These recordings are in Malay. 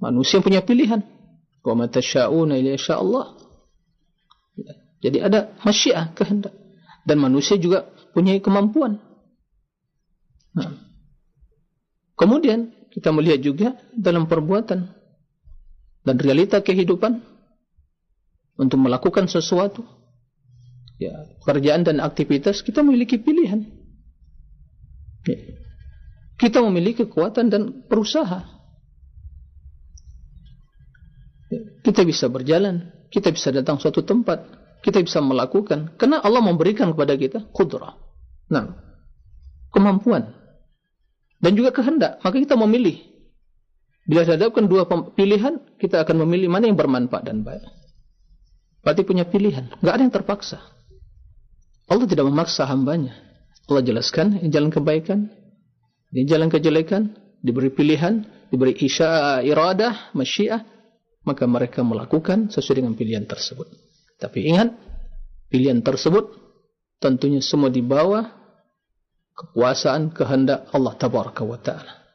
Manusia punya pilihan. Wa ma tasyauna illa Allah. Ya. Jadi ada masyiah kehendak dan manusia juga punya kemampuan. Nah. Kemudian kita melihat juga dalam perbuatan dan realita kehidupan untuk melakukan sesuatu ya pekerjaan dan aktivitas kita memiliki pilihan ya. kita memiliki kekuatan dan berusaha kita bisa berjalan kita bisa datang suatu tempat kita bisa melakukan. Karena Allah memberikan kepada kita kudrah nah kemampuan. Dan juga kehendak. Maka kita memilih. Bila dihadapkan dua pilihan kita akan memilih mana yang bermanfaat dan baik. Berarti punya pilihan. Enggak ada yang terpaksa. Allah tidak memaksa hambanya. Allah jelaskan ini jalan kebaikan, ini jalan kejelekan, diberi pilihan, diberi isya iradah, masyiah, maka mereka melakukan sesuai dengan pilihan tersebut. Tapi ingat, pilihan tersebut tentunya semua di bawah kekuasaan kehendak Allah tabaraka wa taala.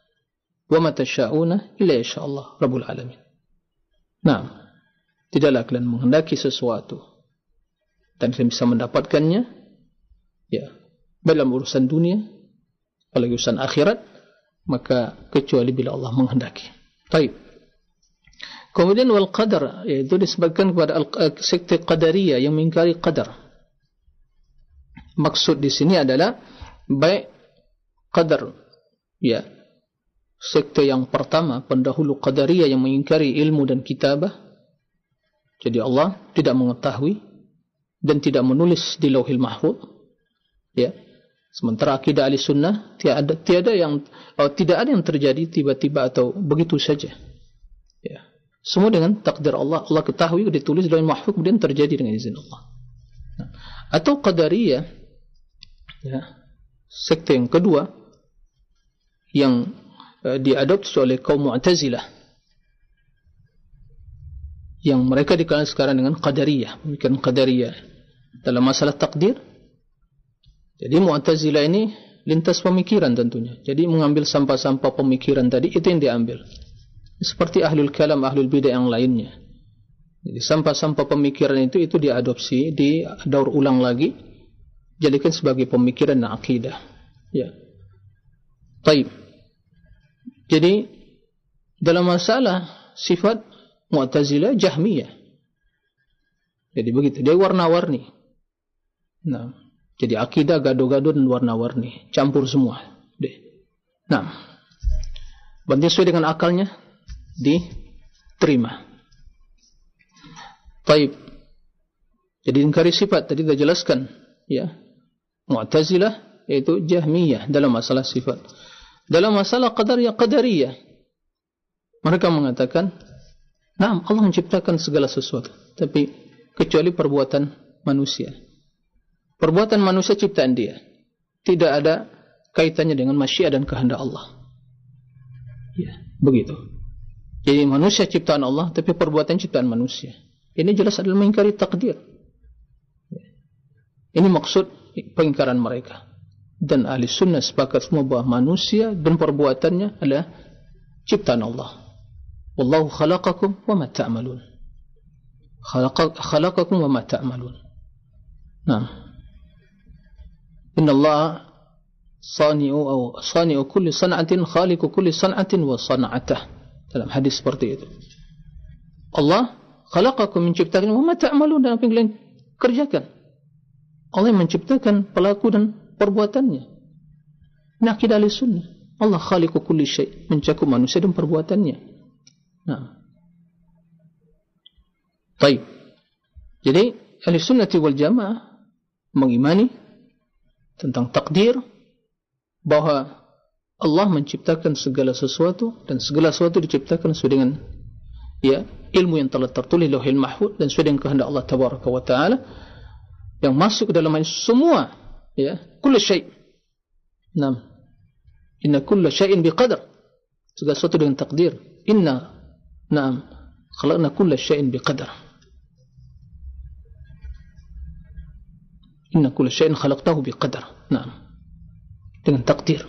Wa ma tasyauna illa insyaallah rabbul alamin. Nah, tidaklah kalian menghendaki sesuatu dan kalian bisa mendapatkannya ya dalam urusan dunia apalagi urusan akhirat maka kecuali bila Allah menghendaki baik kemudian wal qadar yaitu disebutkan kepada eh, sekte qadariyah yang mengingkari qadar. Maksud di sini adalah baik qadar ya. Sekte yang pertama pendahulu qadariyah yang mengingkari ilmu dan kitabah. Jadi Allah tidak mengetahui dan tidak menulis di lauhil mahfuz ya. Sementara akidah ahli sunnah tiada tiada yang oh, tidak ada yang terjadi tiba-tiba atau begitu saja ya semua dengan takdir Allah Allah ketahui ditulis dalam mahfuz kemudian terjadi dengan izin Allah atau qadariyah ya sekte yang kedua yang uh, diadopsi oleh kaum mu'tazilah yang mereka dikenal sekarang dengan qadariyah bukan qadariyah dalam masalah takdir jadi Mu'tazilah ini lintas pemikiran tentunya. Jadi mengambil sampah-sampah pemikiran tadi itu yang diambil. Seperti ahlul kalam, ahlul bidah yang lainnya. Jadi sampah-sampah pemikiran itu itu diadopsi, di daur ulang lagi, jadikan sebagai pemikiran dan akidah. Ya. Taib. Jadi dalam masalah sifat Mu'tazilah Jahmiyah. Jadi begitu, dia warna-warni. Nah, jadi akidah gaduh-gaduh dan warna-warni, campur semua. Nah, bantu sesuai dengan akalnya diterima. Taib. Jadi ingkari sifat tadi kita jelaskan, ya. Mu'tazilah yaitu Jahmiyah dalam masalah sifat. Dalam masalah qadariyah qadariyah mereka mengatakan, "Nah, Allah menciptakan segala sesuatu, tapi kecuali perbuatan manusia." perbuatan manusia ciptaan dia tidak ada kaitannya dengan masyiah dan kehendak Allah ya begitu jadi manusia ciptaan Allah tapi perbuatan ciptaan manusia. Ini jelas adalah mengingkari takdir. Ini maksud pengingkaran mereka. Dan ahli sunnah sepakat semua bahawa manusia dan perbuatannya adalah ciptaan Allah. Wallahu khalaqakum wa ma ta'malun. Khalaqakum wa ma ta'malun. Nah Inna Allah sani'u sani'u kulli san'atin khaliqu kulli san'atin wa san'atah. Dalam hadis seperti itu. Allah khalaqakum menciptakan wa ma ta'malun dan apa kerjakan. Allah menciptakan pelaku dan perbuatannya. Ini akidah ahli sunnah. Allah khaliqu kulli syai' mencakup manusia dan perbuatannya. Nah. Baik. Jadi ahli sunnah wal jamaah mengimani tentang takdir bahawa Allah menciptakan segala sesuatu dan segala sesuatu diciptakan sesuai dengan ya ilmu yang telah tertulis di Lauhul Mahfuz dan sesuai dengan kehendak Allah Tabaraka wa taala yang masuk ke dalam semua ya kullu syai' nam inna kullu syai'in biqadar segala sesuatu dengan takdir inna nam khalaqna kullu syai'in biqadar Inna kulla syai'in khalaqtahu biqadar. Nah. Dengan takdir.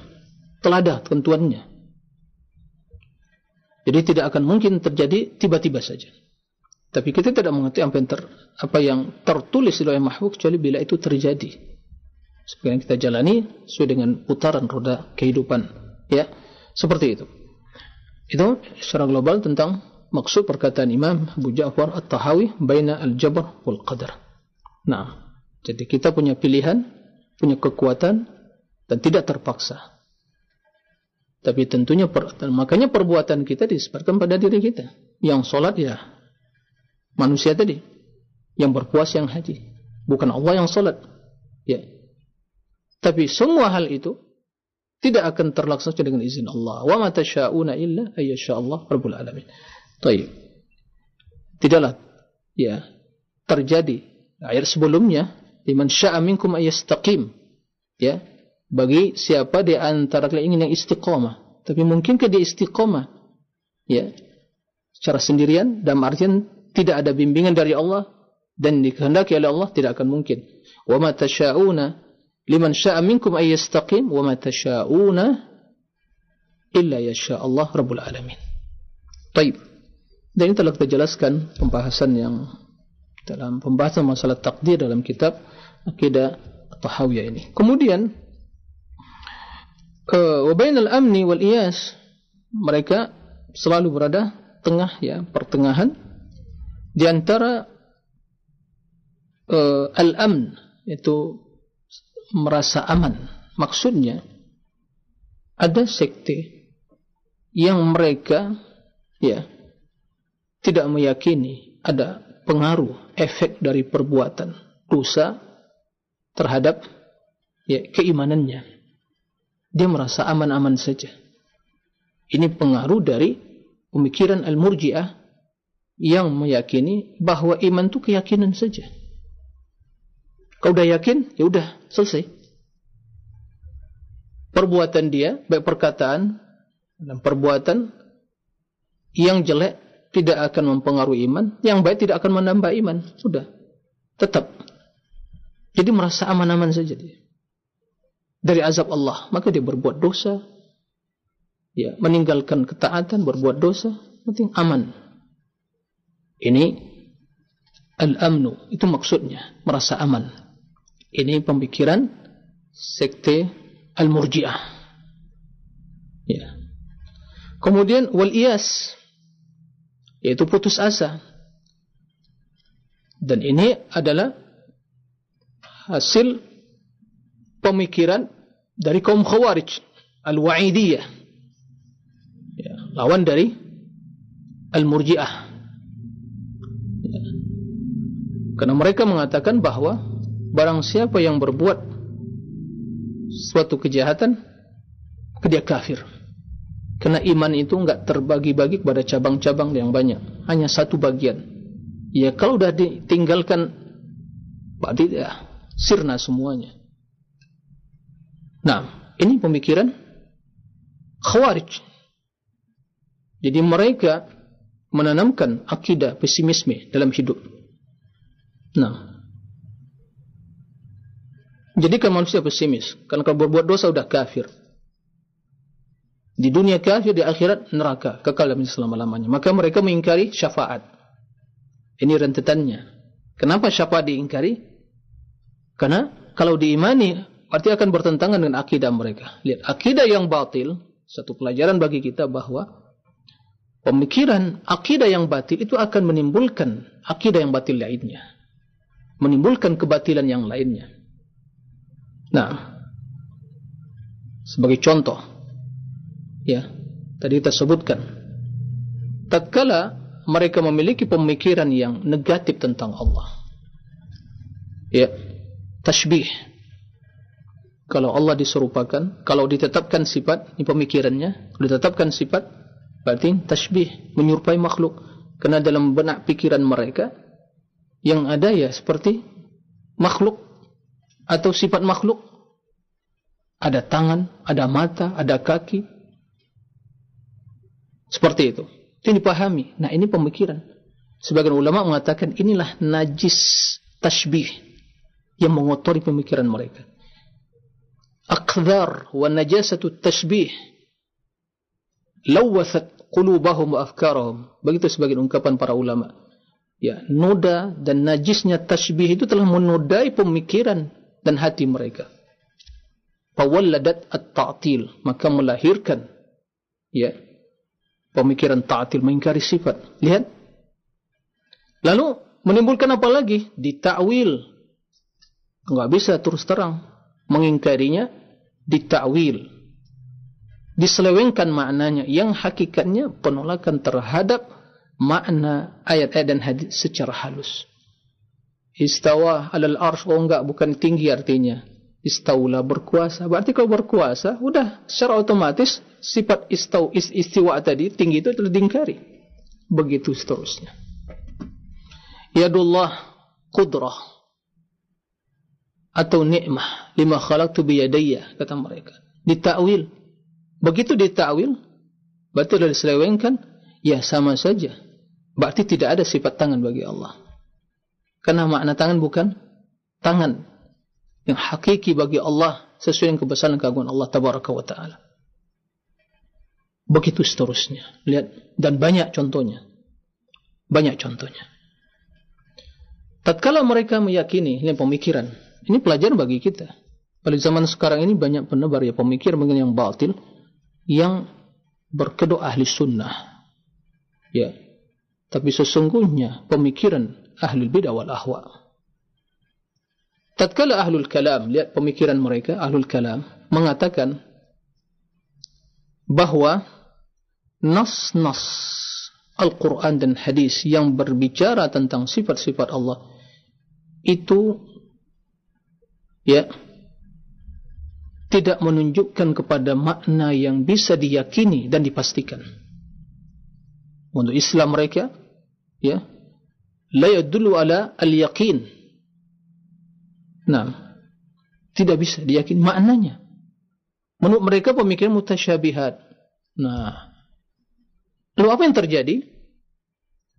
Telah ada ketentuannya. Jadi tidak akan mungkin terjadi tiba-tiba saja. Tapi kita tidak mengerti apa yang, ter, apa yang tertulis di lauh mahfuz kecuali bila itu terjadi. Seperti yang kita jalani sesuai dengan putaran roda kehidupan. Ya, seperti itu. Itu secara global tentang maksud perkataan Imam Abu Ja'far At-Tahawi baina al-jabr wal qadar. Nah, jadi kita punya pilihan, punya kekuatan dan tidak terpaksa. Tapi tentunya per, makanya perbuatan kita disebabkan pada diri kita. Yang solat ya manusia tadi. Yang berpuasa yang haji. Bukan Allah yang salat ya. Tapi semua hal itu tidak akan terlaksana dengan izin Allah. Wa ma tasyauna illa ayyasha Allah rabbul alamin. Baik tidaklah ya terjadi ayat sebelumnya liman syaa minkum ayastaqim ya bagi siapa di antara kalian ingin yang istiqamah tapi mungkinkah dia istiqamah ya secara sendirian dan artian tidak ada bimbingan dari Allah dan dikehendaki oleh Allah tidak akan mungkin. Wa ma tasyauna liman syaa minkum ay yastaqim wa ma tasyauna illa yasha Allah rabbul alamin. Baik. Dan ini telah kita jelaskan pembahasan yang dalam pembahasan masalah takdir dalam kitab Aqidah Tahawiyah ini. Kemudian uh, wa bainal amni wal iyas. Mereka selalu berada tengah ya pertengahan. Di antara uh, al-amn itu merasa aman. Maksudnya ada sekte yang mereka ya tidak meyakini ada pengaruh efek dari perbuatan dosa terhadap ya keimanannya dia merasa aman-aman saja ini pengaruh dari pemikiran al-murji'ah yang meyakini bahawa iman itu keyakinan saja. Kau dah yakin, ya sudah selesai. Perbuatan dia, baik perkataan dan perbuatan yang jelek tidak akan mempengaruhi iman, yang baik tidak akan menambah iman. Sudah, tetap. Jadi merasa aman-aman saja dia. Dari azab Allah, maka dia berbuat dosa, ya, meninggalkan ketaatan, berbuat dosa, penting aman. Ini al-amnu itu maksudnya merasa aman. Ini pemikiran sekte al-murji'ah. Ya. Kemudian wal iyas yaitu putus asa. Dan ini adalah hasil pemikiran dari kaum khawarij al-wa'idiyah. Ya, lawan dari al-murji'ah. Karena mereka mengatakan bahawa barang siapa yang berbuat suatu kejahatan, dia kafir. Karena iman itu enggak terbagi-bagi kepada cabang-cabang yang banyak. Hanya satu bagian. Ya kalau sudah ditinggalkan, berarti ya sirna semuanya. Nah, ini pemikiran khawarij. Jadi mereka menanamkan akidah pesimisme dalam hidup. Nah. Jadikan manusia pesimis. Karena kalau berbuat dosa sudah kafir. Di dunia kafir, di akhirat neraka. Kekal dalam selama-lamanya. Maka mereka mengingkari syafaat. Ini rentetannya. Kenapa syafaat diingkari? Karena kalau diimani, berarti akan bertentangan dengan akidah mereka. Lihat, akidah yang batil, satu pelajaran bagi kita bahawa pemikiran akidah yang batil itu akan menimbulkan akidah yang batil lainnya menimbulkan kebatilan yang lainnya. Nah, sebagai contoh, ya, tadi kita sebutkan, tatkala mereka memiliki pemikiran yang negatif tentang Allah, ya, tashbih. Kalau Allah diserupakan, kalau ditetapkan sifat, ini pemikirannya, ditetapkan sifat, berarti tashbih, menyerupai makhluk. Karena dalam benak pikiran mereka, yang ada ya seperti makhluk atau sifat makhluk. Ada tangan, ada mata, ada kaki. Seperti itu. Itu dipahami. Nah ini pemikiran. Sebagian ulama mengatakan inilah najis tashbih yang mengotori pemikiran mereka najasatu tashbih lawathat qulubahum wa afkarahum. Begitu sebagian ungkapan para ulama. Ya, noda dan najisnya tasbih itu telah menodai pemikiran dan hati mereka. Fawalladat at-ta'til, maka melahirkan ya pemikiran ta'til mengingkari sifat. Lihat. Lalu menimbulkan apa lagi? Ditakwil. Enggak bisa terus terang mengingkarinya ditakwil diselewengkan maknanya yang hakikatnya penolakan terhadap makna ayat-ayat dan hadis secara halus. Istawa alal arsh oh enggak bukan tinggi artinya. Istawla berkuasa. Berarti kalau berkuasa, sudah secara otomatis sifat istaw is, istiwa tadi tinggi itu telah diingkari. Begitu seterusnya. Yadullah qudrah atau nikmah lima khalaqtu biyadayya kata mereka. Ditakwil Begitu ditakwil, berarti sudah diselewengkan, ya sama saja. Berarti tidak ada sifat tangan bagi Allah. Karena makna tangan bukan tangan yang hakiki bagi Allah sesuai dengan kebesaran keagungan Allah tabaraka wa taala. Begitu seterusnya. Lihat dan banyak contohnya. Banyak contohnya. Tatkala mereka meyakini ini pemikiran, ini pelajaran bagi kita. Pada zaman sekarang ini banyak penebar ya pemikiran mengenai yang batil yang berkedok ahli sunnah. Ya. Tapi sesungguhnya pemikiran ahli bidah wal ahwa. Tatkala ahlul kalam lihat pemikiran mereka ahlul kalam mengatakan bahawa nas-nas Al-Quran dan hadis yang berbicara tentang sifat-sifat Allah itu ya tidak menunjukkan kepada makna yang bisa diyakini dan dipastikan. Untuk Islam mereka, ya, la yadullu ala al-yaqin. Nah, tidak bisa diyakini maknanya. Menurut mereka pemikiran mutasyabihat. Nah, lalu apa yang terjadi?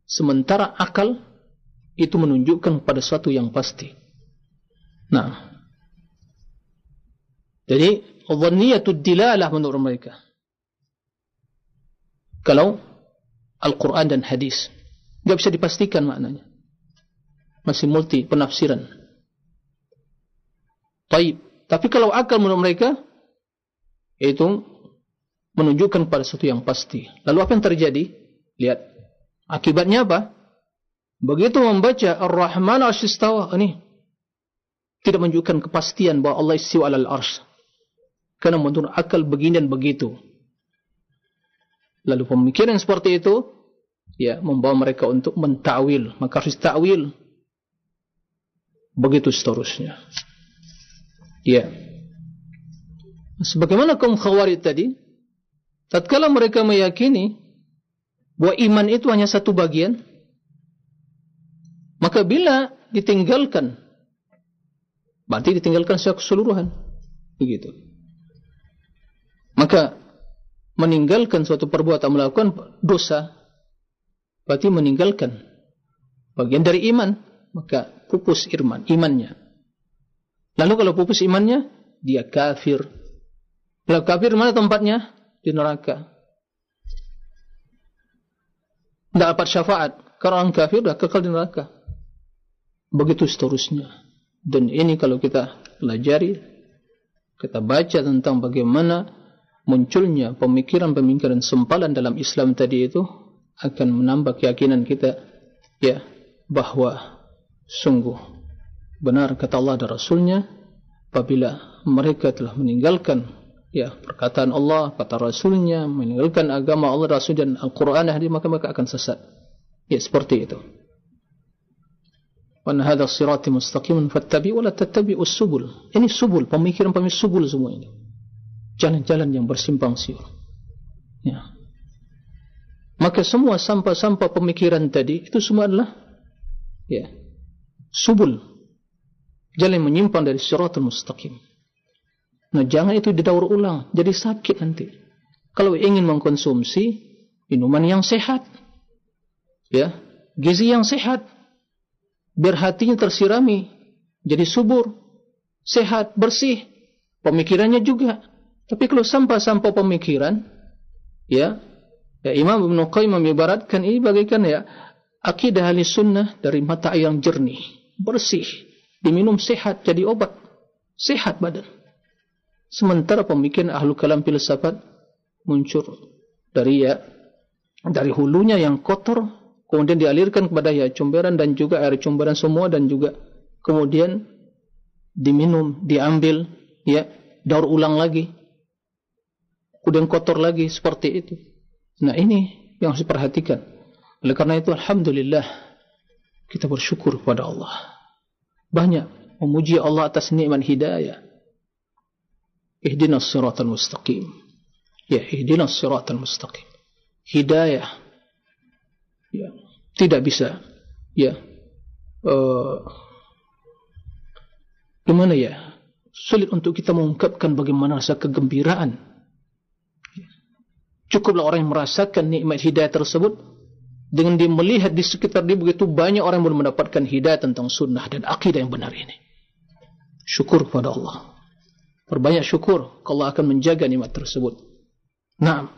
Sementara akal itu menunjukkan pada sesuatu yang pasti. Nah, jadi dhanniyatud dilalah menurut mereka. Kalau Al-Quran dan hadis tidak bisa dipastikan maknanya. Masih multi penafsiran. Taib. Tapi kalau akal menurut mereka itu menunjukkan pada sesuatu yang pasti. Lalu apa yang terjadi? Lihat. Akibatnya apa? Begitu membaca Ar-Rahman Ar-Shistawa ini tidak menunjukkan kepastian bahawa Allah istiwa al-arsh karena menurut akal begini dan begitu. Lalu pemikiran seperti itu ya membawa mereka untuk mentawil, maka harus takwil. Begitu seterusnya. Ya. Sebagaimana kaum khawarij tadi, tatkala mereka meyakini bahwa iman itu hanya satu bagian, maka bila ditinggalkan, berarti ditinggalkan secara keseluruhan. Begitu. Maka meninggalkan suatu perbuatan melakukan dosa berarti meninggalkan bagian dari iman maka pupus iman imannya. Lalu kalau pupus imannya dia kafir. Kalau kafir mana tempatnya? Di neraka. Tidak dapat syafaat. Karena orang kafir sudah kekal di neraka. Begitu seterusnya. Dan ini kalau kita pelajari kita baca tentang bagaimana munculnya pemikiran-pemikiran sempalan dalam Islam tadi itu akan menambah keyakinan kita ya bahawa sungguh benar kata Allah dan Rasulnya apabila mereka telah meninggalkan ya perkataan Allah kata Rasulnya meninggalkan agama Allah Rasul dan Al-Quran maka mereka akan sesat. Ya seperti itu. Wan hadha sirati mustaqimun fattabi wa la tattabi'us subul. Ini subul, pemikiran-pemikiran subul semua ini jalan-jalan yang bersimpang siur. Ya. Maka semua sampah-sampah pemikiran tadi itu semua adalah ya, subul jalan yang menyimpang dari syaratul mustaqim. Nah jangan itu didaur ulang, jadi sakit nanti. Kalau ingin mengkonsumsi minuman yang sehat, ya, gizi yang sehat, biar hatinya tersirami, jadi subur, sehat, bersih, pemikirannya juga. Tapi kalau sampah-sampah pemikiran, ya, Ya, Imam Ibn Qayyim mengibaratkan ini bagaikan ya akidah ahli sunnah dari mata air yang jernih, bersih, diminum sehat jadi obat, sehat badan. Sementara pemikiran ahlu kalam filsafat muncul dari ya dari hulunya yang kotor kemudian dialirkan kepada ya cumberan dan juga air cumberan semua dan juga kemudian diminum, diambil, ya daur ulang lagi, kemudian kotor lagi seperti itu. Nah ini yang harus diperhatikan. Oleh karena itu Alhamdulillah kita bersyukur kepada Allah. Banyak memuji Allah atas nikmat hidayah. Ihdinas siratal mustaqim. Ya, ihdinas siratal mustaqim. Hidayah. Ya, tidak bisa ya uh, gimana ya sulit untuk kita mengungkapkan bagaimana rasa kegembiraan Cukuplah orang yang merasakan nikmat hidayah tersebut dengan dia melihat di sekitar dia begitu banyak orang yang mendapatkan hidayah tentang sunnah dan akidah yang benar ini. Syukur kepada Allah. Perbanyak syukur kalau Allah akan menjaga nikmat tersebut. Nah,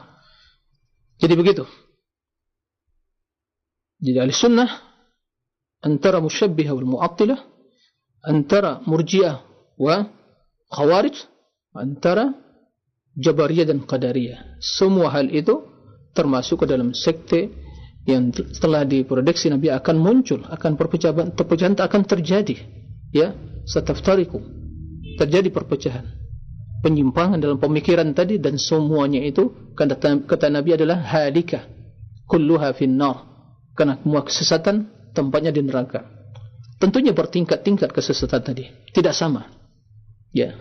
jadi begitu. Jadi ahli sunnah antara musyabbihah wal mu'attilah antara murjiah wa khawarij antara Jabariyah dan Qadariyah. Semua hal itu termasuk ke dalam sekte yang telah diprediksi Nabi akan muncul, akan perpecahan, perpecahan akan terjadi. Ya, sataftariku. Terjadi perpecahan. Penyimpangan dalam pemikiran tadi dan semuanya itu kata, kata Nabi adalah halika. Kulluha finnar. Karena semua kesesatan tempatnya di neraka. Tentunya bertingkat-tingkat kesesatan tadi. Tidak sama. Ya.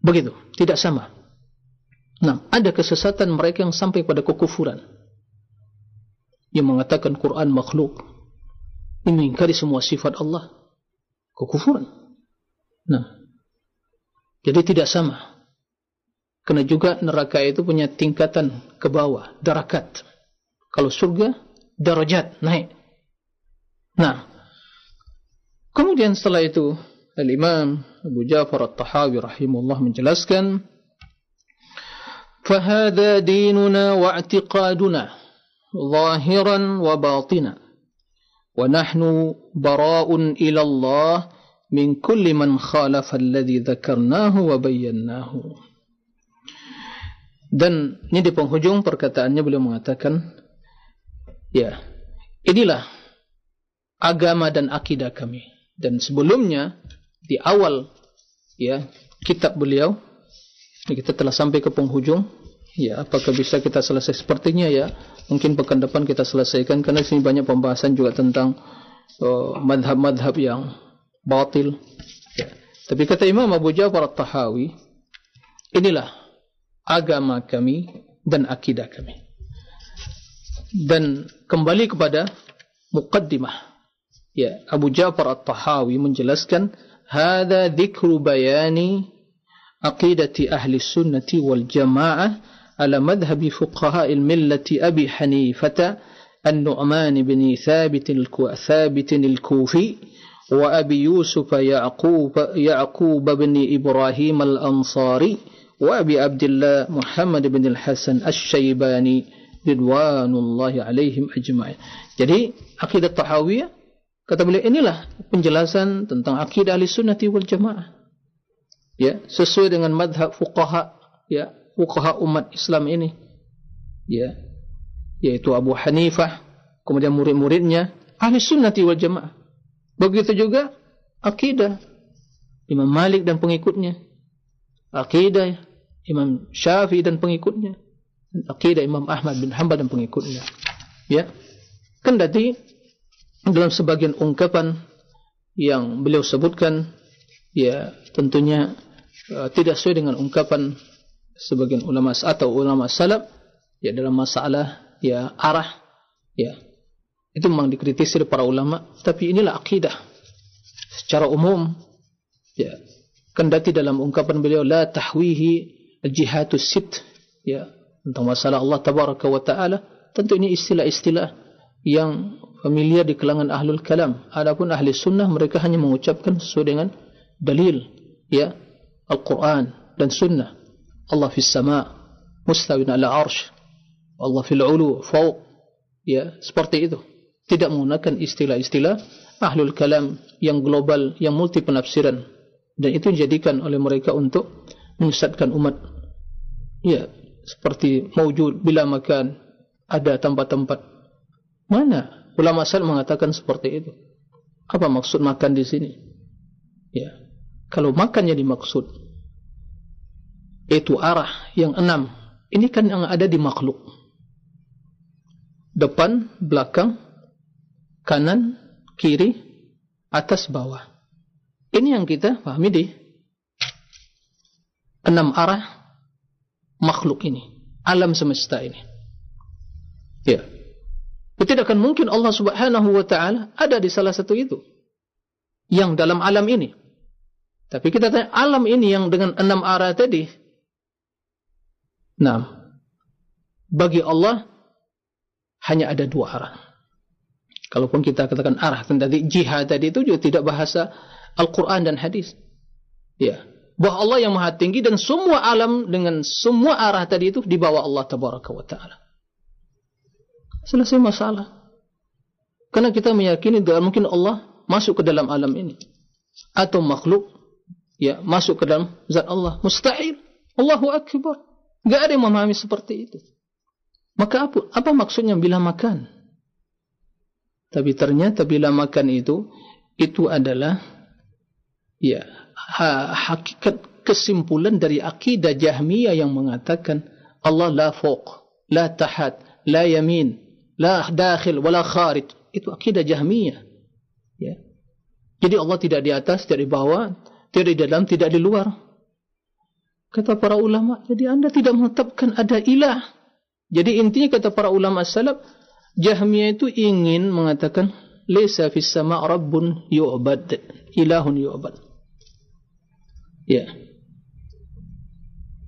Begitu. Tidak sama. Nah, ada kesesatan mereka yang sampai pada kekufuran. Yang mengatakan Quran makhluk. Ini mengingkari semua sifat Allah. Kekufuran. Nah, jadi tidak sama. Kena juga neraka itu punya tingkatan ke bawah, darakat. Kalau surga, darajat, naik. Nah, kemudian setelah itu, Al-Imam Abu Ja'far At-Tahawi rahimullah menjelaskan, فهذا ديننا واعتقادنا ظاهرا وباطنا ونحن براء إلى الله من كل من خالف الذي ذكرناه وبيناه dan ini di penghujung perkataannya beliau mengatakan ya inilah agama dan akidah kami dan sebelumnya di awal ya kitab beliau kita telah sampai ke penghujung. Ya apakah bisa kita selesai? Sepertinya ya. Mungkin pekan depan kita selesaikan. Karena sini banyak pembahasan juga tentang uh, madhab-madhab yang batil. Ya. tapi kata Imam Abu Ja'far At-Tahawi inilah agama kami dan akidah kami. Dan kembali kepada muqaddimah. Ya Abu Ja'far At-Tahawi menjelaskan hadza dzikru bayani عقيدة أهل السنة والجماعة على مذهب فقهاء الملة أبي حنيفة النعمان بن ثابت ثابت الكوفي وأبي يوسف يعقوب يعقوب بن إبراهيم الأنصاري وأبي عبد الله محمد بن الحسن الشيباني رضوان الله عليهم أجمعين. Jadi akidah tahawiyah kata beliau inilah penjelasan tentang akidah ahli sunnati wal jamaah ya sesuai dengan madhab fuqaha ya fuqaha umat Islam ini. Ya yaitu Abu Hanifah kemudian murid-muridnya ahli sunnati wal jamaah. Begitu juga akidah Imam Malik dan pengikutnya. Akidah Imam Syafi'i dan pengikutnya. Akidah Imam Ahmad bin Hanbal dan pengikutnya. Ya kendati dalam sebagian ungkapan yang beliau sebutkan ya tentunya Uh, tidak sesuai dengan ungkapan sebagian ulama atau ulama salaf ya dalam masalah ya arah ya. Itu memang dikritisi oleh para ulama tapi inilah akidah. Secara umum ya kendati dalam ungkapan beliau la tahwihi jihatus sit ya tentang masalah Allah tabaraka wa taala tentu ini istilah-istilah yang familiar di kalangan ahlul kalam. Adapun ahli sunnah mereka hanya mengucapkan sesuai dengan dalil ya Al-Quran dan Sunnah. Allah fi sama, mustawin ala arsh. Allah fil ulu fauq ya seperti itu. Tidak menggunakan istilah-istilah ahlul kalam yang global yang multi penafsiran dan itu dijadikan oleh mereka untuk menyesatkan umat. Ya seperti maujud bila makan ada tempat-tempat. Mana ulama sal mengatakan seperti itu? Apa maksud makan di sini? Ya kalau makannya dimaksud itu arah yang enam. Ini kan yang ada di makhluk. Depan belakang kanan kiri atas bawah. Ini yang kita pahami di enam arah makhluk ini alam semesta ini. Ya. Tidak akan mungkin Allah subhanahu wa ta'ala ada di salah satu itu yang dalam alam ini tapi kita tanya alam ini yang dengan enam arah tadi? Nah bagi Allah hanya ada dua arah. Kalaupun kita katakan arah tadi jihad tadi itu juga tidak bahasa Al-Quran dan hadis. Ya. Bahawa Allah yang maha tinggi dan semua alam dengan semua arah tadi itu di bawah Allah tabaraka wa taala. Selesai masalah. Karena kita meyakini tidak mungkin Allah masuk ke dalam alam ini. Atau makhluk ya masuk ke dalam zat Allah mustahil. Allahu akbar. Enggak ada yang memahami seperti itu. Maka apa, apa maksudnya bila makan? Tapi ternyata bila makan itu itu adalah ya ha, hakikat kesimpulan dari akidah Jahmiyah yang mengatakan Allah la fawq, la tahat, la yamin, la dakhil, wala kharij. Itu akidah Jahmiyah. Ya. Jadi Allah tidak di atas, tidak di bawah, tidak di dalam, tidak di luar. Kata para ulama, jadi anda tidak menetapkan ada ilah. Jadi intinya kata para ulama salaf, Jahmiyah itu ingin mengatakan, Lesa fis sama' rabbun yu'bad, ilahun yu'bad. Ya.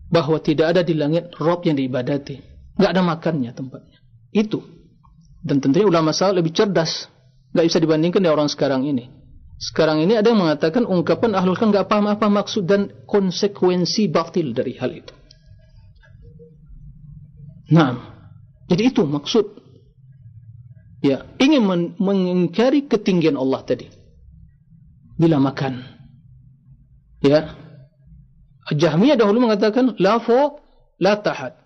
Bahawa tidak ada di langit Rob yang diibadati. Tidak ada makannya tempatnya. Itu. Dan tentunya ulama salaf lebih cerdas. Tidak bisa dibandingkan dengan orang sekarang ini. Sekarang ini ada yang mengatakan ungkapan ahlul kan tidak paham apa maksud dan konsekuensi batil dari hal itu. Nah, jadi itu maksud. Ya, ingin mengingkari ketinggian Allah tadi. Bila makan. Ya, Jahmiyah dahulu mengatakan la fawq la tahat.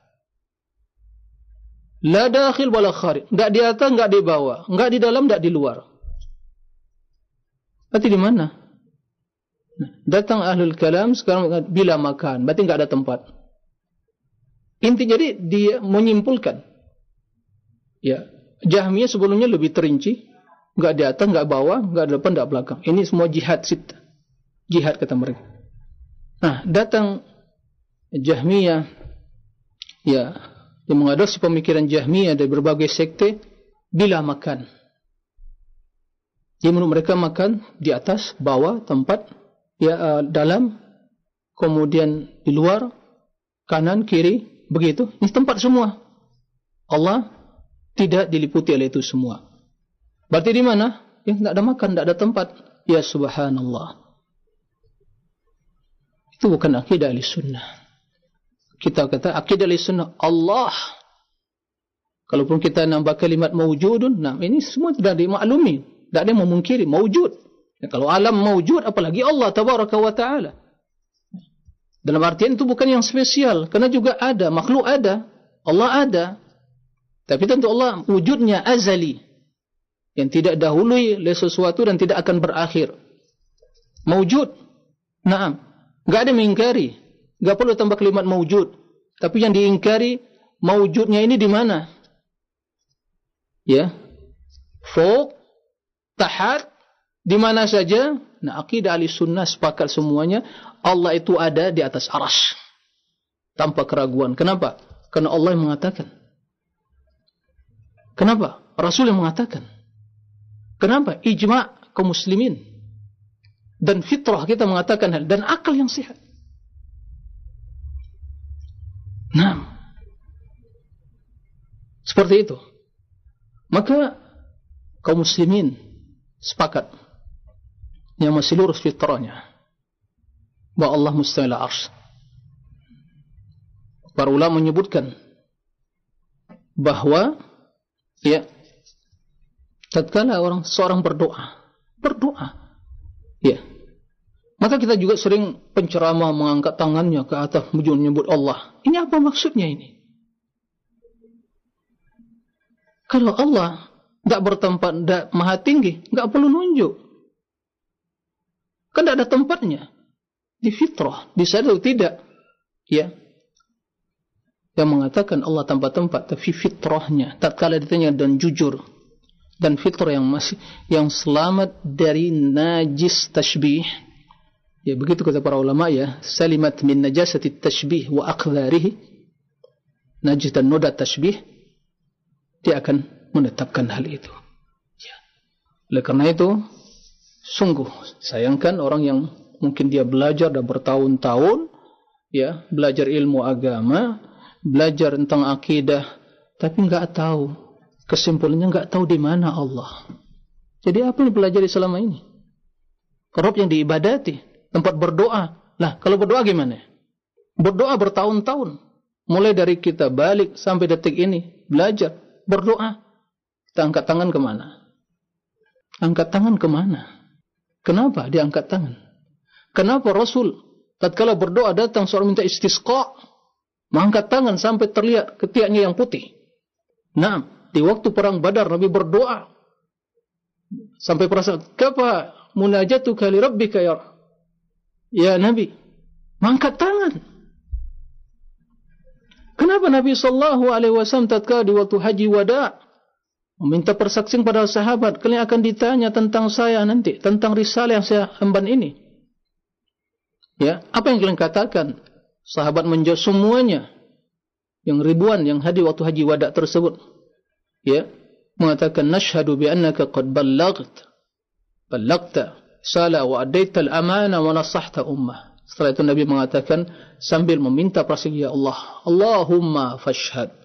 La dakhil wala kharij. Enggak di atas, enggak di bawah, enggak di dalam, enggak di luar. Berarti di mana? Datang ahlul kalam sekarang bila makan, berarti enggak ada tempat. Inti jadi dia menyimpulkan. Ya, Jahmiyah sebelumnya lebih terinci, enggak di atas, enggak bawah, di depan, enggak belakang. Ini semua jihad sit. Jihad kata mereka. Nah, datang Jahmiyah ya, yang mengadopsi pemikiran Jahmiyah dari berbagai sekte bila makan. Jadi menurut mereka makan di atas, bawah, tempat, ya uh, dalam, kemudian di luar, kanan, kiri, begitu. Ini tempat semua. Allah tidak diliputi oleh itu semua. Berarti di mana? Ya, tidak ada makan, tidak ada tempat. Ya subhanallah. Itu bukan akidah ahli sunnah. Kita kata akidah ahli sunnah Allah. Kalaupun kita nambah kalimat mawujudun, nah ini semua tidak dimaklumi. Tidak ada memungkiri, mawujud. Ya, kalau alam mawujud, apalagi Allah tabaraka wa ta'ala. Dalam artian itu bukan yang spesial. Karena juga ada, makhluk ada. Allah ada. Tapi tentu Allah wujudnya azali. Yang tidak dahului oleh sesuatu dan tidak akan berakhir. Mawujud. Naam. Enggak ada mengingkari. Enggak perlu tambah kalimat maujud. Tapi yang diingkari maujudnya ini di mana? Ya. Fok, tahat, di mana saja? Nah, akidah ahli sunnah sepakat semuanya. Allah itu ada di atas aras. Tanpa keraguan. Kenapa? Karena Allah yang mengatakan. Kenapa? Rasul yang mengatakan. Kenapa? Ijma' kaum muslimin dan fitrah kita mengatakan hal dan akal yang sehat. Nah, seperti itu. Maka kaum muslimin sepakat. Yang masih lurus fitrahnya. Bahawa Allah mustahil ars. Para ulama menyebutkan bahwa ya tatkala orang seorang berdoa berdoa ya maka kita juga sering penceramah mengangkat tangannya ke atas menyebut Allah. Ini apa maksudnya ini? Kalau Allah tidak bertempat tidak maha tinggi tidak perlu nunjuk. Kan tidak ada tempatnya. Di fitrah di sana tidak. Ya. Yang mengatakan Allah tanpa tempat tapi fitrahnya tatkala ditanya dan jujur dan fitrah yang masih yang selamat dari najis tashbih. Ya begitu kata para ulama ya. Salimat min najasati tashbih wa aqdarihi najis dan noda tashbih dia akan menetapkan hal itu ya oleh karena itu sungguh sayangkan orang yang mungkin dia belajar dan bertahun-tahun ya belajar ilmu agama belajar tentang akidah tapi enggak tahu kesimpulannya enggak tahu di mana Allah. Jadi apa yang belajar selama ini? Rob yang diibadati, tempat berdoa. Lah, kalau berdoa gimana? Berdoa bertahun-tahun. Mulai dari kita balik sampai detik ini belajar berdoa. Kita angkat tangan ke mana? Angkat tangan ke mana? Kenapa dia angkat tangan? Kenapa Rasul tatkala berdoa datang seorang minta istisqa mengangkat tangan sampai terlihat ketiaknya yang putih. Nah, di waktu perang Badar Nabi berdoa sampai perasaan kapa munajatu kali rabbika ya ya Nabi mengangkat tangan. Kenapa Nabi sallallahu alaihi wasallam tatkala di waktu haji wada meminta persaksian pada sahabat. Kalian akan ditanya tentang saya nanti. Tentang risalah yang saya emban ini. Ya, apa yang kalian katakan? sahabat menjawab semuanya. Yang ribuan yang hadir waktu haji wada tersebut. Ya mengatakan nashhadu bi annaka qad ballaghta. Ballaghta sala wa adaita al amana wa nasahta ummah. Setelah itu nabi mengatakan sambil meminta prasaksi ya Allah. Allahumma fashhad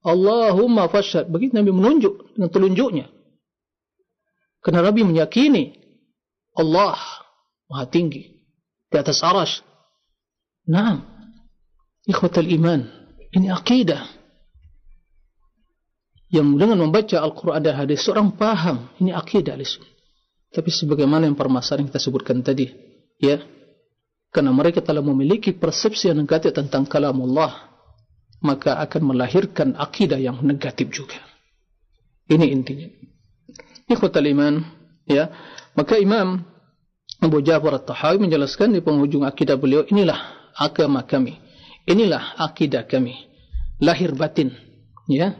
Allahumma fashhad begitu nabi menunjuk dengan telunjuknya kerana nabi meyakini Allah maha tinggi di atas arash Naam. Ikhwatal iman. Ini akidah. Yang dengan membaca Al-Quran dan hadis, seorang paham. Ini akidah. Lisun. Tapi sebagaimana yang permasalahan kita sebutkan tadi. Ya. Karena mereka telah memiliki persepsi yang negatif tentang kalam Allah. Maka akan melahirkan akidah yang negatif juga. Ini intinya. Ikhwatal iman. Ya. Maka Imam Abu Jafar At-Tahawi menjelaskan di penghujung akidah beliau. Inilah agama kami. Inilah akidah kami. Lahir batin. Ya.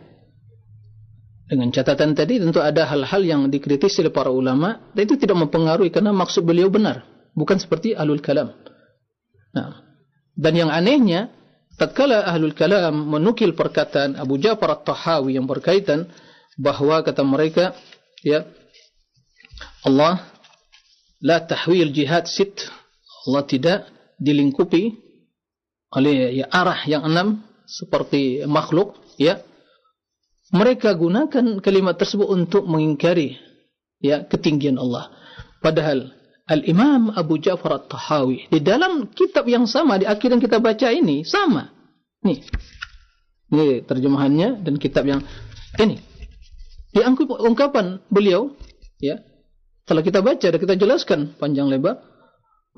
Dengan catatan tadi tentu ada hal-hal yang dikritis oleh para ulama. Dan itu tidak mempengaruhi karena maksud beliau benar. Bukan seperti ahlul kalam. Nah. Dan yang anehnya. Tatkala ahlul kalam menukil perkataan Abu Jafar At-Tahawi yang berkaitan. Bahawa kata mereka. Ya. Allah. La tahwil jihad sit. Allah tidak dilingkupi oleh ya, arah yang enam seperti makhluk ya mereka gunakan kalimat tersebut untuk mengingkari ya ketinggian Allah padahal al Imam Abu Ja'far At-Tahawi di dalam kitab yang sama di akhir yang kita baca ini sama nih ini terjemahannya dan kitab yang ini di ungkapan beliau ya telah kita baca dan kita jelaskan panjang lebar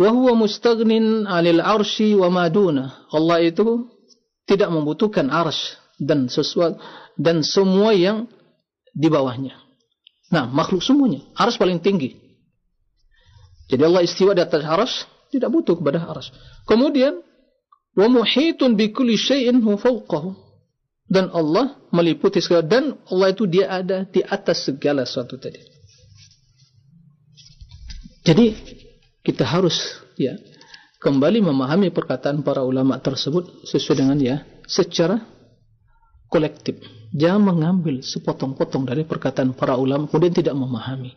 Wahwa mustagnin alil arshi wa maduna. Allah itu tidak membutuhkan arsh dan sesuatu dan semua yang di bawahnya. Nah, makhluk semuanya. Arsh paling tinggi. Jadi Allah istiwa di atas arsh, tidak butuh kepada arsh. Kemudian, wa muhitun bi kulli syai'in hu fawqahu. Dan Allah meliputi segala dan Allah itu dia ada di atas segala sesuatu tadi. Jadi kita harus ya kembali memahami perkataan para ulama tersebut sesuai dengan ya secara kolektif. Jangan mengambil sepotong-potong dari perkataan para ulama kemudian tidak memahami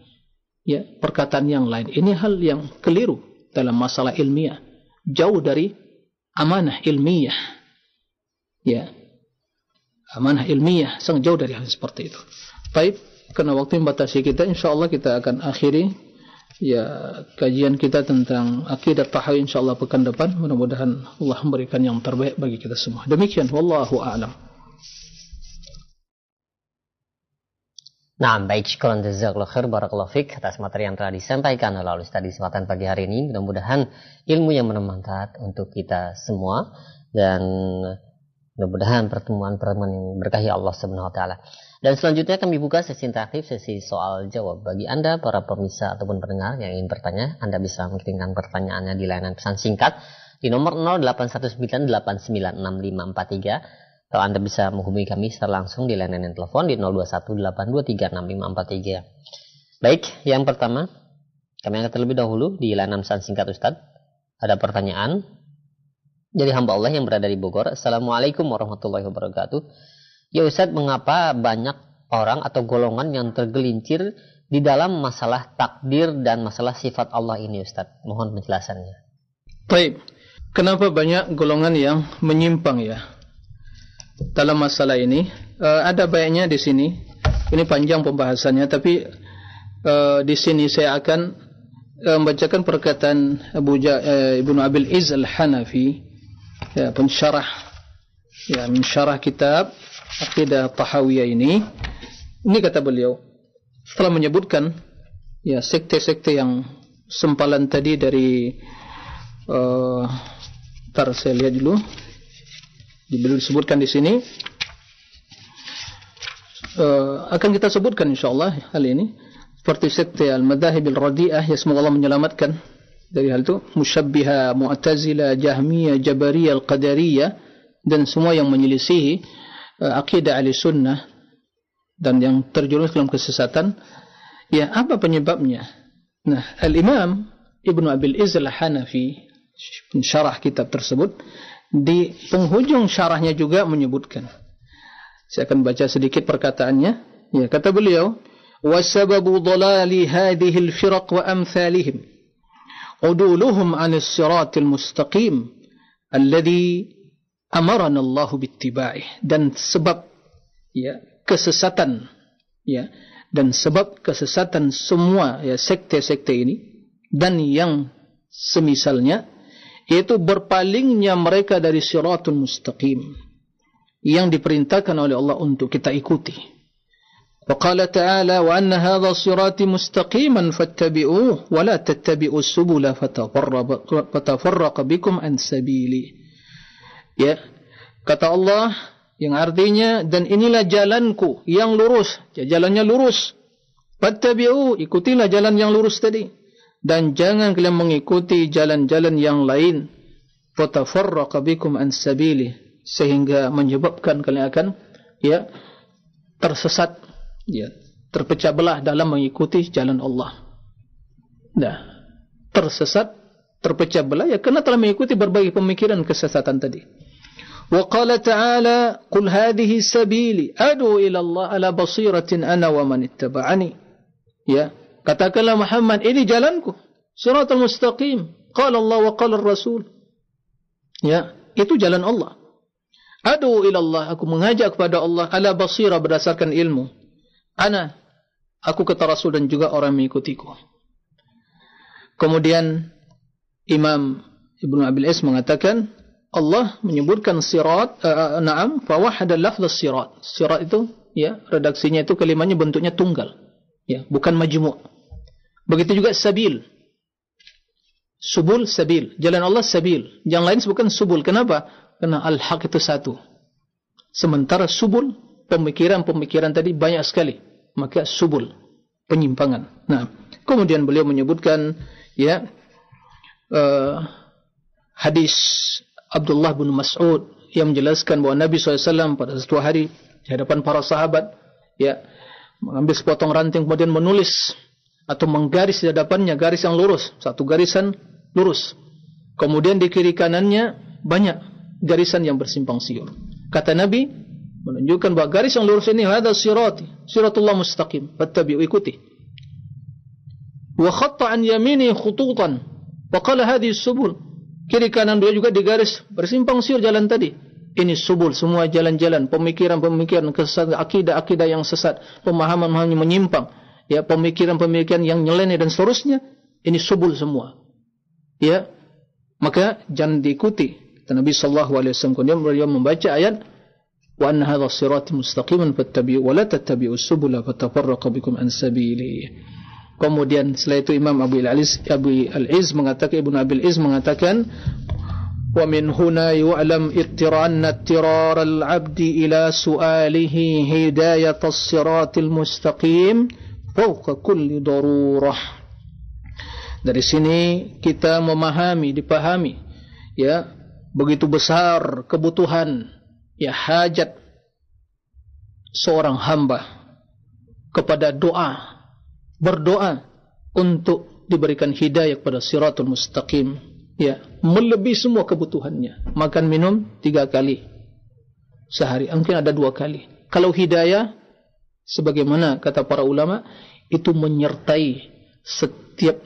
ya perkataan yang lain. Ini hal yang keliru dalam masalah ilmiah. Jauh dari amanah ilmiah. Ya. Amanah ilmiah sangat jauh dari hal seperti itu. Baik, karena waktu membatasi kita, insyaallah kita akan akhiri ya kajian kita tentang akidah tahawi insyaallah pekan depan mudah-mudahan Allah memberikan yang terbaik bagi kita semua demikian wallahu a'lam Nah, baik syukuran jazakallahu khair barakallahu fik atas materi yang telah disampaikan oleh Ustaz di kesempatan pagi hari ini. Mudah-mudahan ilmu yang bermanfaat untuk kita semua dan mudah-mudahan pertemuan-pertemuan yang berkahi Allah Subhanahu wa taala. Dan selanjutnya kami buka sesi interaktif, sesi soal jawab bagi Anda para pemirsa ataupun pendengar yang ingin bertanya, Anda bisa mengirimkan pertanyaannya di layanan pesan singkat di nomor 0819896543 atau Anda bisa menghubungi kami secara langsung di layanan telepon di 0218236543. Baik, yang pertama, kami akan terlebih dahulu di layanan pesan singkat Ustadz. Ada pertanyaan jadi hamba Allah yang berada di Bogor. Assalamualaikum warahmatullahi wabarakatuh. Ya Ustadz, mengapa banyak orang atau golongan yang tergelincir di dalam masalah takdir dan masalah sifat Allah ini Ustadz? Mohon penjelasannya. Baik, kenapa banyak golongan yang menyimpang ya? Dalam masalah ini uh, ada baiknya di sini. Ini panjang pembahasannya tapi uh, di sini saya akan uh, membacakan perkataan Abu ja, uh, Ibnu Abil Iz Al-Hanafi ya pensyarah ya mensyarah kitab Aqidah Tahawiyah ini. Ini kata beliau setelah menyebutkan ya sekte-sekte yang sempalan tadi dari uh, tar saya lihat dulu Dibeli disebutkan di sini. Uh, akan kita sebutkan insyaallah hal ini. Seperti sekte al-madahib al-radi'ah ya semoga Allah menyelamatkan dari hal itu. Musyabbiha mu'tazila jahmiyah jabariyah al-qadariyah dan semua yang menyelisihi uh, akidah ahli sunnah dan yang terjerumus dalam kesesatan. Ya apa penyebabnya? Nah al-imam Ibnu Abil Izzal Hanafi syarah kitab tersebut di penghujung syarahnya juga menyebutkan. Saya akan baca sedikit perkataannya. Ya, kata beliau, "Wasababu dhalali hadhihi al-firaq wa amsalihim uduluhum 'an as-siratil mustaqim alladhi amarana Allah bittiba'ih." Dan sebab ya, kesesatan ya, dan sebab kesesatan semua ya sekte-sekte ini dan yang semisalnya yaitu berpalingnya mereka dari siratul mustaqim yang diperintahkan oleh Allah untuk kita ikuti. Waqala ta'ala wa anna hadha sirati mustaqiman fattabi'uhu wa la tattabi'us subula fatafarraqa bikum an sabili. Ya, kata Allah yang artinya dan inilah jalanku yang lurus. Ya, jalannya lurus. Fattabi'u, ikutilah jalan yang lurus tadi dan jangan kalian mengikuti jalan-jalan yang lain. Fatafarraqa bikum an sabili. Sehingga menyebabkan kalian akan ya tersesat ya terpecah belah dalam mengikuti jalan Allah. Nah tersesat terpecah belah ya karena telah mengikuti berbagai pemikiran kesesatan tadi. Wa qala ta'ala qul hadhihi sabili adu ila Allah ala basiratin ana wa man ittaba'ani. Ya Katakanlah Muhammad, ini jalanku. Suratul mustaqim. Qala Allah wa qala Rasul. Ya, itu jalan Allah. Adu ila Allah, aku mengajak kepada Allah ala basira berdasarkan ilmu. Ana, aku kata Rasul dan juga orang mengikutiku. Kemudian Imam Ibn Abil Is mengatakan Allah menyebutkan sirat uh, na'am fa wahada lafdh sirat. Sirat itu ya redaksinya itu kalimatnya bentuknya tunggal. Ya, bukan majmu'. Begitu juga sabil. Subul sabil. Jalan Allah sabil. Yang lain bukan subul. Kenapa? Karena al-haq itu satu. Sementara subul, pemikiran-pemikiran tadi banyak sekali. Maka subul, penyimpangan. Nah, kemudian beliau menyebutkan ya uh, hadis Abdullah bin Mas'ud yang menjelaskan bahawa Nabi SAW pada satu hari di hadapan para sahabat ya mengambil sepotong ranting kemudian menulis atau menggaris di hadapannya garis yang lurus, satu garisan lurus. Kemudian di kiri kanannya banyak garisan yang bersimpang siur. Kata Nabi menunjukkan bahawa garis yang lurus ini ada sirati, siratullah mustaqim. Fattabi'u ikuti. Wa khatta an yamini khututan. Wa qala hadhihi subul. Kiri kanan dia juga digaris bersimpang siur jalan tadi. Ini subul semua jalan-jalan, pemikiran-pemikiran kesesatan, akidah-akidah yang sesat, pemahaman-pemahaman menyimpang ya pemikiran-pemikiran yang nyeleneh dan seterusnya ini subul semua. Ya maka jangan diikuti. Nabi sallallahu alaihi wasallam kemudian beliau membaca ayat wa anna hadha sirati mustaqiman fattabi'u wa la tattabi'u subula fatafarraqa bikum an sabili. Kemudian setelah itu Imam Abu Al-Iz Abu Al-Iz mengatakan Ibnu Abil Iz mengatakan wa min huna yu'lam ittiran ittirar al-'abd ila su'alihi hidayat as-siratil mustaqim fawqa kulli darurah. Dari sini kita memahami dipahami ya begitu besar kebutuhan ya hajat seorang hamba kepada doa berdoa untuk diberikan hidayah kepada siratul mustaqim ya melebihi semua kebutuhannya. Makan minum tiga kali sehari mungkin ada dua kali. Kalau hidayah sebagaimana kata para ulama itu menyertai setiap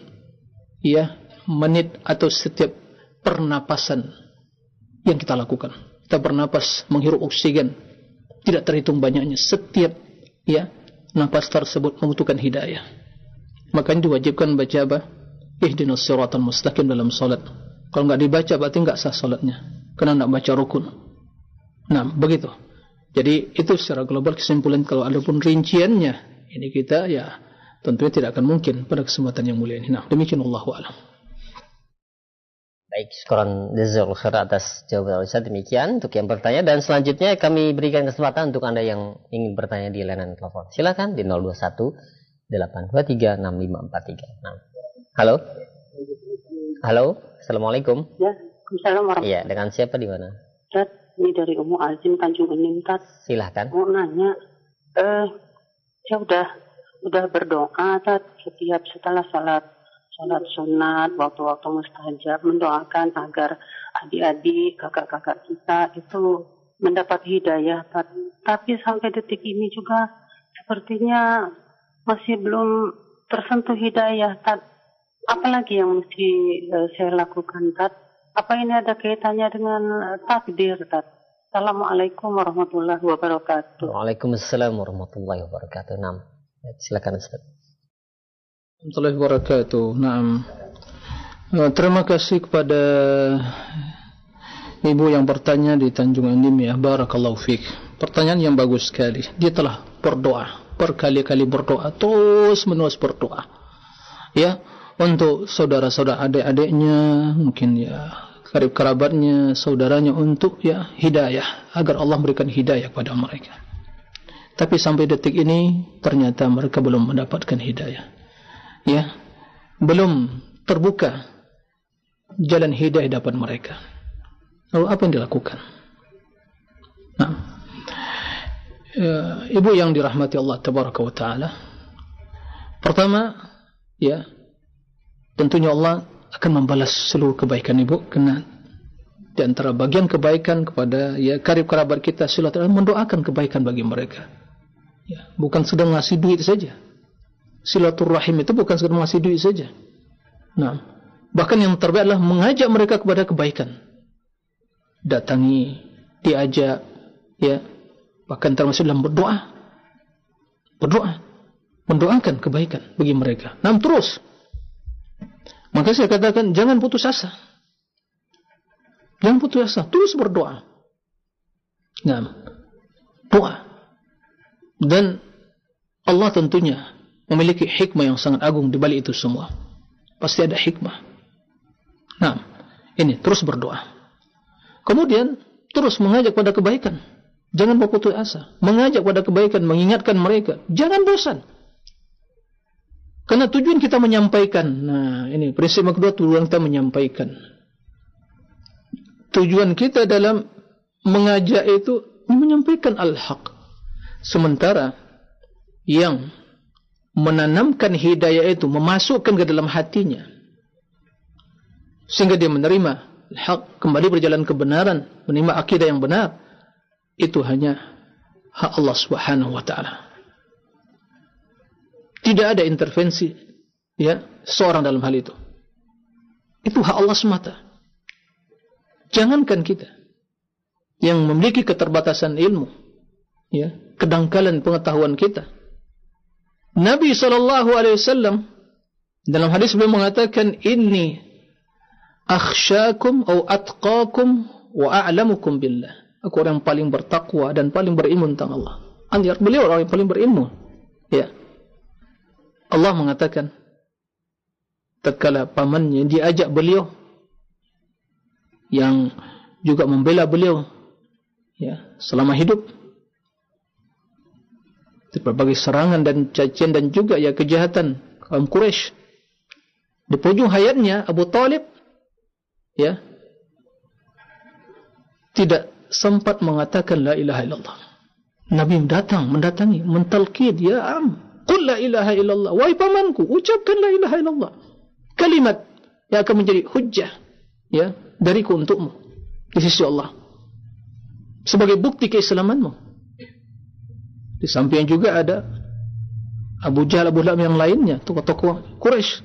ya menit atau setiap pernapasan yang kita lakukan. Kita bernapas menghirup oksigen. Tidak terhitung banyaknya. Setiap ya napas tersebut membutuhkan hidayah. Maka ini diwajibkan baca apa? Ihdinas siratal mustaqim dalam salat. Kalau enggak dibaca berarti enggak sah salatnya. Karena enggak baca rukun. Nah begitu jadi itu secara global kesimpulan kalau ada pun rinciannya ini kita ya tentunya tidak akan mungkin pada kesempatan yang mulia ini nah demikian Allahu a'lam Baik, sekoran Dezul Khair atas jawaban Ustaz demikian untuk yang bertanya dan selanjutnya kami berikan kesempatan untuk Anda yang ingin bertanya di layanan telepon. Silakan di 021 823 6543. Nah. Halo. Halo, Assalamualaikum. Ya, Assalamualaikum. Iya, dengan siapa di mana? Ini dari Umu Azim Tanjung Enim, Tat. Silahkan. Mau nanya, eh, saya udah udah berdoa, Tat, setiap setelah salat sholat sunat, waktu-waktu mustajab, mendoakan agar adik-adik, kakak-kakak kita itu mendapat hidayah. Tapi sampai detik ini juga sepertinya masih belum tersentuh hidayah. Tad. Apalagi yang mesti uh, saya lakukan, Tad? Apa ini ada kaitannya dengan uh, takdir, Tad? Assalamualaikum warahmatullahi wabarakatuh. Waalaikumsalam warahmatullahi wabarakatuh. Nam, silakan Ustaz. Assalamualaikum warahmatullahi wabarakatuh. Naam. Uh, terima kasih kepada ibu yang bertanya di Tanjung Andim ya. Barakallahu fiik. Pertanyaan yang bagus sekali. Dia telah berdoa, berkali-kali berdoa, terus menerus berdoa. Ya, untuk saudara-saudara adik-adiknya, mungkin ya karib kerabatnya, saudaranya untuk ya hidayah agar Allah berikan hidayah kepada mereka. Tapi sampai detik ini ternyata mereka belum mendapatkan hidayah ya belum terbuka jalan hidayah dapat mereka. Lalu apa yang dilakukan? Nah, ya, ibu yang dirahmati Allah Tabaraka wa Taala, pertama, ya, tentunya Allah akan membalas seluruh kebaikan ibu karena di antara bagian kebaikan kepada ya karib kerabat kita silaturahmi mendoakan kebaikan bagi mereka. Ya, bukan sedang ngasih duit saja silaturrahim itu bukan sekedar ngasih duit saja. Nah, bahkan yang terbaik adalah mengajak mereka kepada kebaikan. Datangi, diajak, ya, bahkan termasuk dalam berdoa. Berdoa, mendoakan kebaikan bagi mereka. Nah, terus. Maka saya katakan, jangan putus asa. Jangan putus asa, terus berdoa. Nah, doa. Dan Allah tentunya memiliki hikmah yang sangat agung di balik itu semua. Pasti ada hikmah. Nah, ini terus berdoa. Kemudian terus mengajak pada kebaikan. Jangan berputus asa. Mengajak pada kebaikan, mengingatkan mereka. Jangan bosan. Karena tujuan kita menyampaikan. Nah, ini prinsip yang kedua tujuan kita menyampaikan. Tujuan kita dalam mengajak itu menyampaikan al-haq. Sementara yang menanamkan hidayah itu, memasukkan ke dalam hatinya. Sehingga dia menerima hak kembali berjalan kebenaran, menerima akidah yang benar. Itu hanya hak Allah Subhanahu wa taala. Tidak ada intervensi ya seorang dalam hal itu. Itu hak Allah semata. Jangankan kita yang memiliki keterbatasan ilmu, ya, kedangkalan pengetahuan kita, Nabi SAW dalam hadis beliau mengatakan inni akhsyakum atau atqakum wa a'lamukum billah. Aku orang yang paling bertakwa dan paling berilmu tentang Allah. Anjar beliau orang yang paling berilmu. Ya. Allah mengatakan tatkala pamannya diajak beliau yang juga membela beliau ya selama hidup berbagai serangan dan cacian dan juga ya kejahatan kaum Quraisy. Di pojok hayatnya Abu Talib ya tidak sempat mengatakan la ilaha illallah. Nabi datang mendatangi mentalkid ya am qul la ilaha illallah wahai pamanku ucapkan la ilaha illallah kalimat yang akan menjadi hujjah ya dariku untukmu di sisi Allah sebagai bukti keislamanmu di samping juga ada Abu Jahal, Abu Lahab yang lainnya, tokoh-tokoh Quraisy.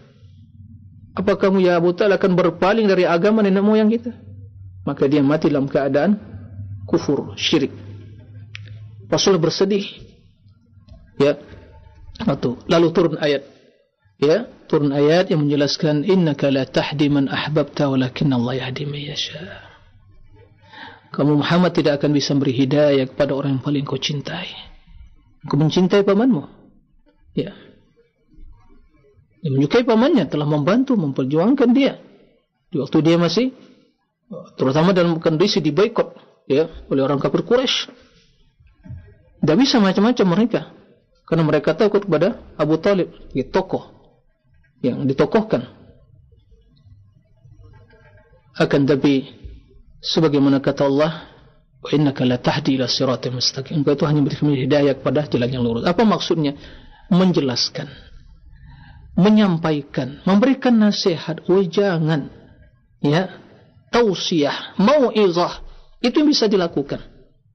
Apa kamu ya Abu Talib akan berpaling dari agama nenek moyang kita? Maka dia mati dalam keadaan kufur, syirik. Rasul bersedih. Ya. Atau lalu turun ayat. Ya, turun ayat yang menjelaskan innaka la tahdi man ahbabta walakin Allah yahdi man yasha. Kamu Muhammad tidak akan bisa beri hidayah kepada orang yang paling kau cintai. Engkau mencintai pamanmu. Ya. Dia menyukai pamannya telah membantu memperjuangkan dia di waktu dia masih terutama dalam kondisi di boykot ya oleh orang kafir Quraisy. Tidak bisa macam-macam mereka karena mereka takut kepada Abu Talib sebagai tokoh yang ditokohkan. Akan tapi sebagaimana kata Allah innaka la tahdi ila siratal mustaqim. Engkau itu hanya memberikan hidayah kepada jalan yang lurus. Apa maksudnya? Menjelaskan menyampaikan memberikan nasihat wajangan ya tausiah mauizah. Itu bisa dilakukan.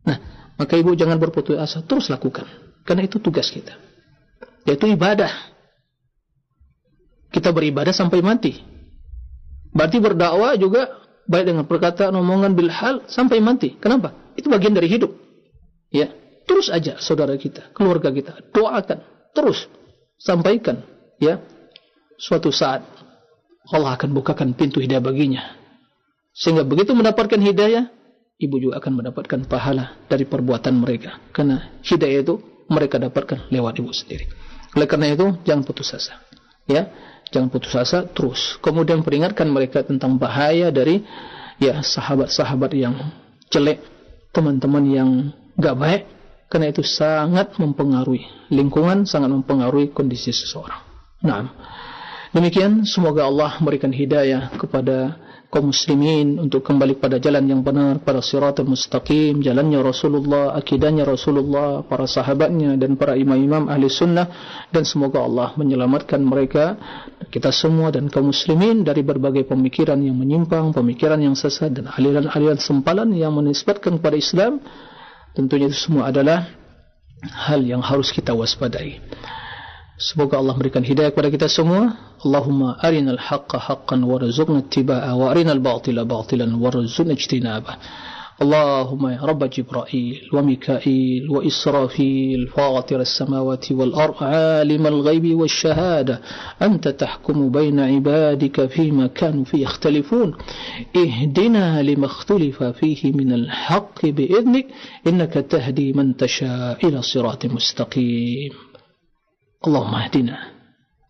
Nah maka ibu jangan berputus asa terus lakukan karena itu tugas kita yaitu ibadah kita beribadah sampai mati berarti berdakwah juga baik dengan perkataan omongan bil hal sampai mati. Kenapa? Itu bagian dari hidup. Ya, terus aja saudara kita, keluarga kita, doakan terus sampaikan ya. Suatu saat Allah akan bukakan pintu hidayah baginya. Sehingga begitu mendapatkan hidayah, ibu juga akan mendapatkan pahala dari perbuatan mereka. Karena hidayah itu mereka dapatkan lewat ibu sendiri. Oleh karena itu, jangan putus asa. Ya, jangan putus asa terus kemudian peringatkan mereka tentang bahaya dari ya sahabat-sahabat yang jelek teman-teman yang enggak baik karena itu sangat mempengaruhi lingkungan sangat mempengaruhi kondisi seseorang nah demikian semoga Allah memberikan hidayah kepada kaum muslimin untuk kembali pada jalan yang benar pada siratul mustaqim jalannya Rasulullah akidahnya Rasulullah para sahabatnya dan para imam-imam ahli sunnah. Dan semoga Allah menyelamatkan mereka kita semua dan kaum muslimin dari berbagai pemikiran yang menyimpang pemikiran yang sesat dan aliran-aliran sempalan yang menisbatkan kepada Islam. Tentunya itu semua adalah hal yang harus kita waspadai Semoga Allah memberikan hidayah kepada kita semua. Allahumma arinal haqqa haqqan warzuqna ittiba'a wa arinal batila batilan warzuqna ijtinaba. اللهم يا رب جبرائيل وميكائيل وإسرافيل فاطر السماوات والأرض عالم الغيب والشهادة أنت تحكم بين عبادك فيما كانوا فيه يختلفون اهدنا لما اختلف فيه من الحق بإذنك إنك تهدي من تشاء إلى صراط مستقيم اللهم اهدنا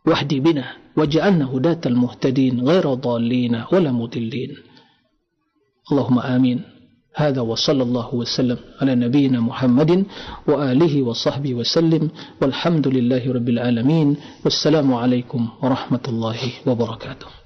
واهدي بنا واجعلنا هداة المهتدين غير ضالين ولا مضلين. اللهم آمين. هذا وصلى الله وسلم على نبينا محمد وآله وصحبه وسلم. والحمد لله رب العالمين. والسلام عليكم ورحمة الله وبركاته.